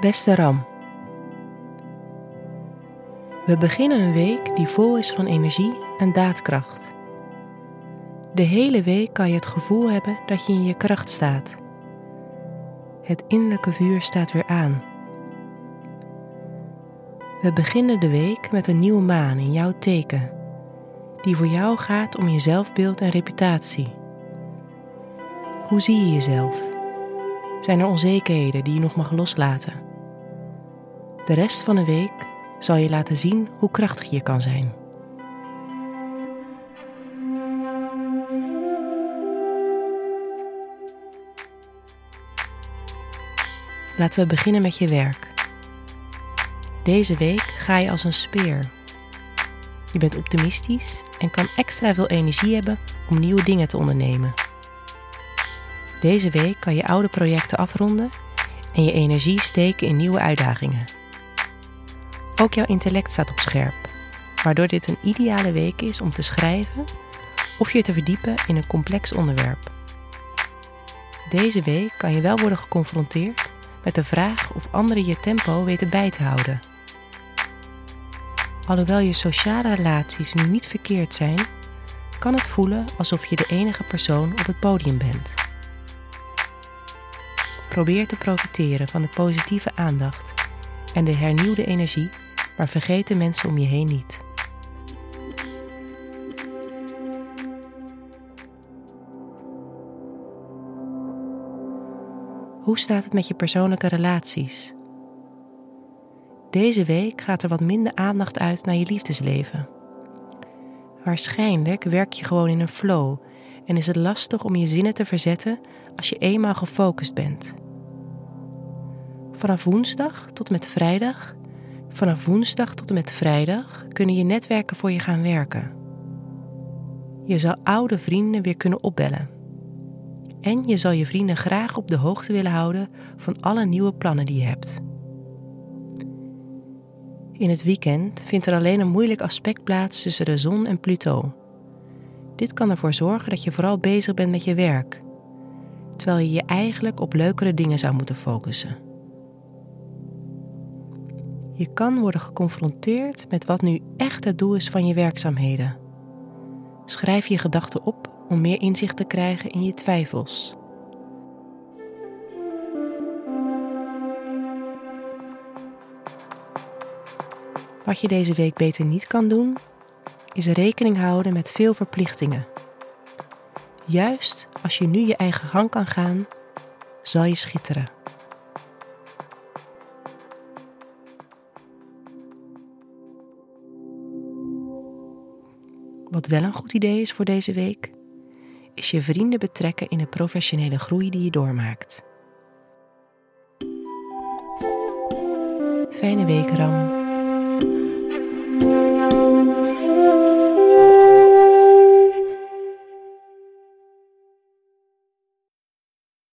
Beste Ram. We beginnen een week die vol is van energie en daadkracht. De hele week kan je het gevoel hebben dat je in je kracht staat. Het innerlijke vuur staat weer aan. We beginnen de week met een nieuwe maan in jouw teken, die voor jou gaat om je zelfbeeld en reputatie. Hoe zie je jezelf? Zijn er onzekerheden die je nog mag loslaten? De rest van de week zal je laten zien hoe krachtig je kan zijn. Laten we beginnen met je werk. Deze week ga je als een speer. Je bent optimistisch en kan extra veel energie hebben om nieuwe dingen te ondernemen. Deze week kan je oude projecten afronden en je energie steken in nieuwe uitdagingen. Ook jouw intellect staat op scherp, waardoor dit een ideale week is om te schrijven of je te verdiepen in een complex onderwerp. Deze week kan je wel worden geconfronteerd met de vraag of anderen je tempo weten bij te houden. Alhoewel je sociale relaties nu niet verkeerd zijn, kan het voelen alsof je de enige persoon op het podium bent. Probeer te profiteren van de positieve aandacht en de hernieuwde energie, maar vergeet de mensen om je heen niet. Hoe staat het met je persoonlijke relaties? Deze week gaat er wat minder aandacht uit naar je liefdesleven. Waarschijnlijk werk je gewoon in een flow en is het lastig om je zinnen te verzetten als je eenmaal gefocust bent. Vanaf woensdag tot met vrijdag, vanaf woensdag tot en met vrijdag kunnen je netwerken voor je gaan werken. Je zal oude vrienden weer kunnen opbellen. En je zal je vrienden graag op de hoogte willen houden van alle nieuwe plannen die je hebt. In het weekend vindt er alleen een moeilijk aspect plaats tussen de zon en Pluto. Dit kan ervoor zorgen dat je vooral bezig bent met je werk, terwijl je je eigenlijk op leukere dingen zou moeten focussen. Je kan worden geconfronteerd met wat nu echt het doel is van je werkzaamheden. Schrijf je gedachten op om meer inzicht te krijgen in je twijfels. Wat je deze week beter niet kan doen, is rekening houden met veel verplichtingen. Juist als je nu je eigen gang kan gaan, zal je schitteren. Wat wel een goed idee is voor deze week, is je vrienden betrekken in de professionele groei die je doormaakt. Fijne week, Ram.